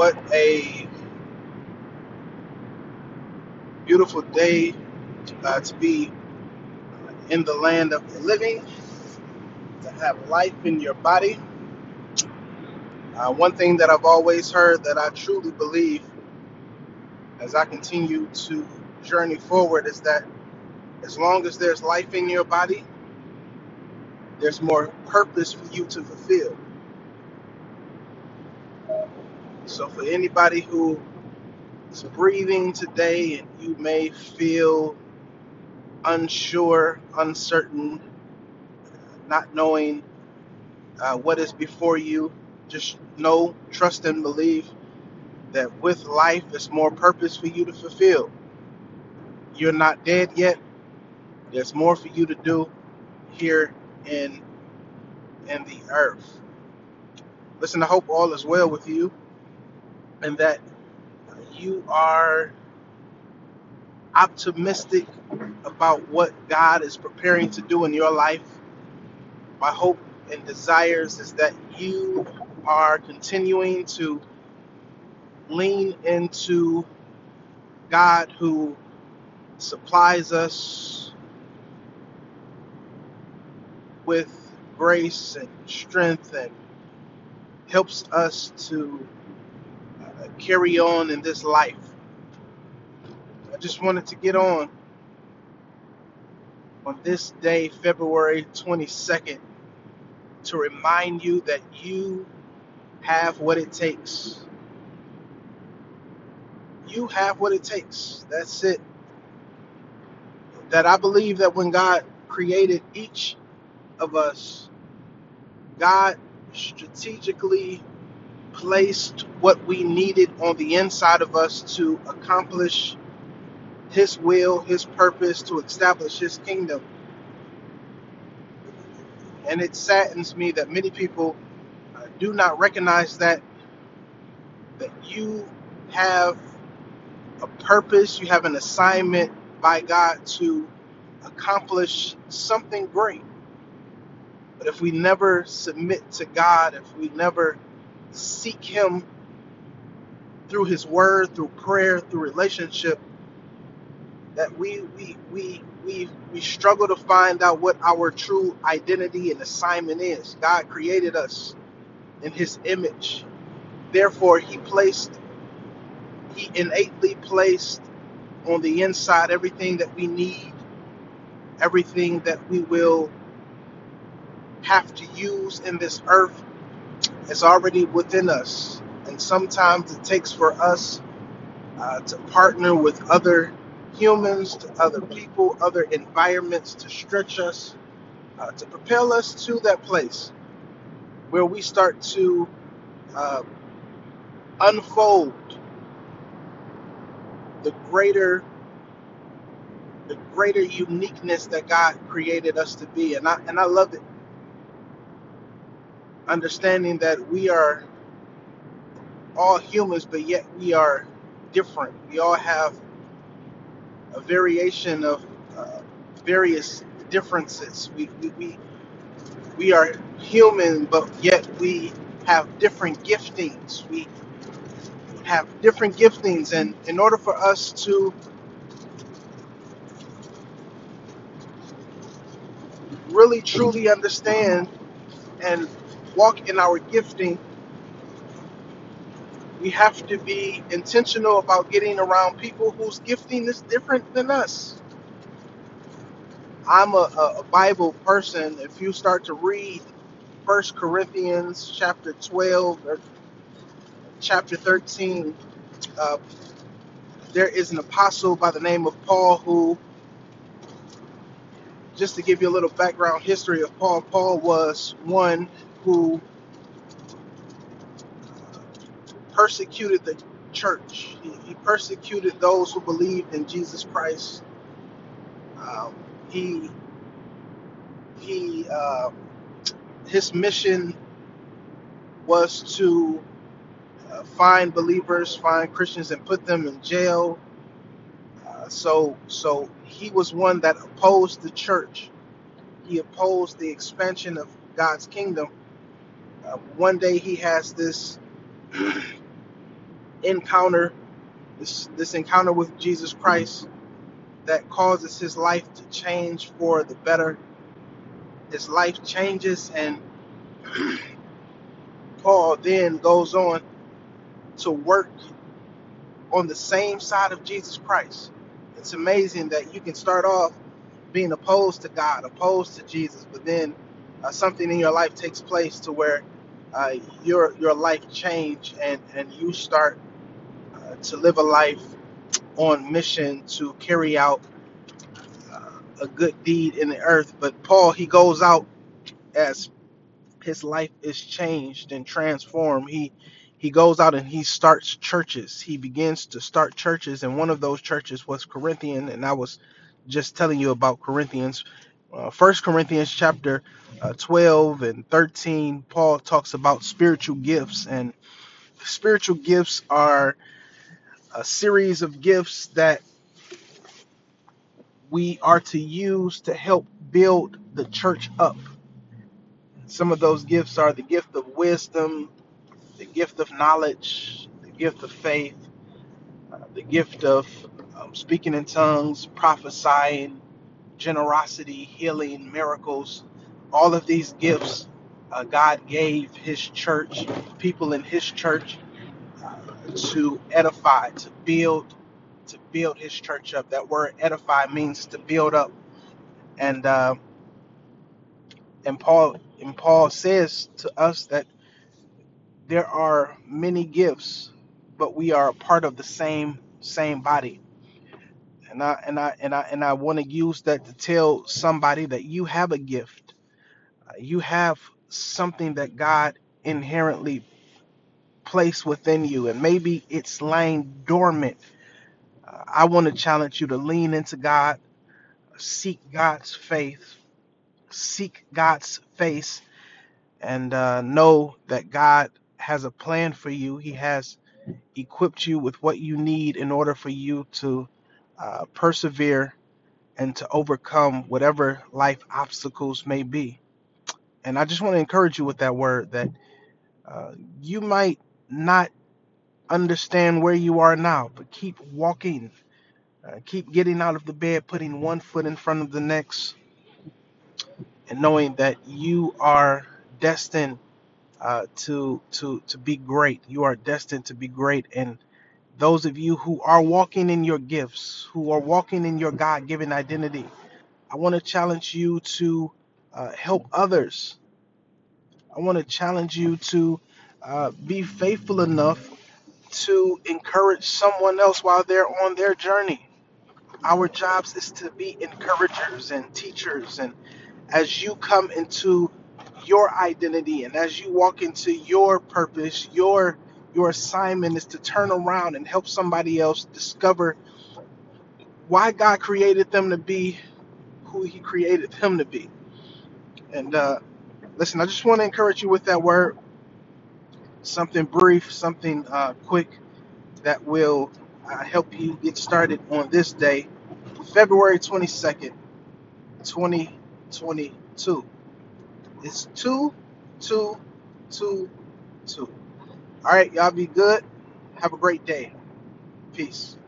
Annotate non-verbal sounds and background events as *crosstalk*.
What a beautiful day uh, to be in the land of the living, to have life in your body. Uh, one thing that I've always heard that I truly believe as I continue to journey forward is that as long as there's life in your body, there's more purpose for you to fulfill. So, for anybody who is breathing today and you may feel unsure, uncertain, not knowing uh, what is before you, just know, trust, and believe that with life, there's more purpose for you to fulfill. You're not dead yet. There's more for you to do here in in the earth. Listen, I hope all is well with you, and that you are optimistic about what God is preparing to do in your life. My hope and desires is that you are continuing to lean into God who supplies us with grace and strength and helps us to carry on in this life. I just wanted to get on on this day, February 22nd, to remind you that you have what it takes. You have what it takes. That's it. That I believe that when God created each of us, God strategically placed what we needed on the inside of us to accomplish His will, His purpose, to establish His kingdom. And it saddens me that many people uh, do not recognize that that you have a purpose, you have an assignment by God to accomplish something great. But if we never submit to God, if we never seek Him through His Word, through prayer, through relationship, that we we we we we struggle to find out what our true identity and assignment is. God created us in His image. Therefore, He placed, He innately placed on the inside everything that we need, everything that we will have to use in this earth is already within us. And sometimes it takes for us uh, to partner with other humans, to other people, other environments to stretch us, uh, to propel us to that place where we start to uh, unfold the greater the greater uniqueness that God created us to be. And I and I love it, understanding that we are all humans, but yet we are different. We all have a variation of uh, various differences. We, we, we, we are human, but yet we have different giftings. We have different giftings, and in order for us to really truly understand and walk in our gifting, we have to be intentional about getting around people whose gifting is different than us. I'm a, a, Bible person. If you start to read First Corinthians chapter 12 or chapter 13, uh, there is an apostle by the name of Paul who, just to give you a little background history of Paul, Paul was one who persecuted the church. He, he persecuted those who believed in Jesus Christ. Um, he he uh, his mission was to uh, find believers, find Christians, and put them in jail. Uh, so so he was one that opposed the church. He opposed the expansion of God's kingdom. Uh, one day he has this *clears throat* encounter, this this encounter with Jesus Christ that causes his life to change for the better. His life changes, and *clears throat* Paul then goes on to work on the same side of Jesus Christ. It's amazing that you can start off being opposed to God, opposed to Jesus, but then uh, something in your life takes place to where uh, your your life change and and you start uh, to live a life on mission to carry out uh, a good deed in the earth. But Paul he goes out as his life is changed and transformed. He he goes out and he starts churches. He begins to start churches, and one of those churches was Corinthian. And I was just telling you about Corinthians. Uh, First Corinthians chapter uh, 12 and 13, Paul talks about spiritual gifts, and spiritual gifts are a series of gifts that we are to use to help build the church up. Some of those gifts are the gift of wisdom, the gift of knowledge, the gift of faith, uh, the gift of um, speaking in tongues, prophesying, generosity, healing, miracles. All of these gifts uh, God gave His church, people in His church, uh, to edify, to build, to build His church up. That word edify means to build up, and uh, and Paul and Paul says to us that there are many gifts, but we are a part of the same same body. And I and I and I and I want to use that to tell somebody that you have a gift. Uh, You have something that God inherently placed within you, and maybe it's lying dormant. Uh, I want to challenge you to lean into God, seek God's faith, seek God's face, and uh, know that God has a plan for you. He has equipped you with what you need in order for you to uh, persevere and to overcome whatever life obstacles may be. And I just want to encourage you with that word that uh, you might not understand where you are now, but keep walking, uh, keep getting out of the bed, putting one foot in front of the next, and knowing that you are destined uh, to to to be great. You are destined to be great, and those of you who are walking in your gifts, who are walking in your God-given identity, I want to challenge you to uh, help others. I want to challenge you to uh, be faithful enough to encourage someone else while they're on their journey. Our jobs is to be encouragers and teachers, and as you come into your identity and as you walk into your purpose, your your assignment is to turn around and help somebody else discover why God created them to be who He created them to be. And uh, listen, I just want to encourage you with that word, something brief, something uh, quick that will uh, help you get started on this day, February 22nd, 2022. It's 2 2 2 2. All right, y'all be good. Have a great day. Peace.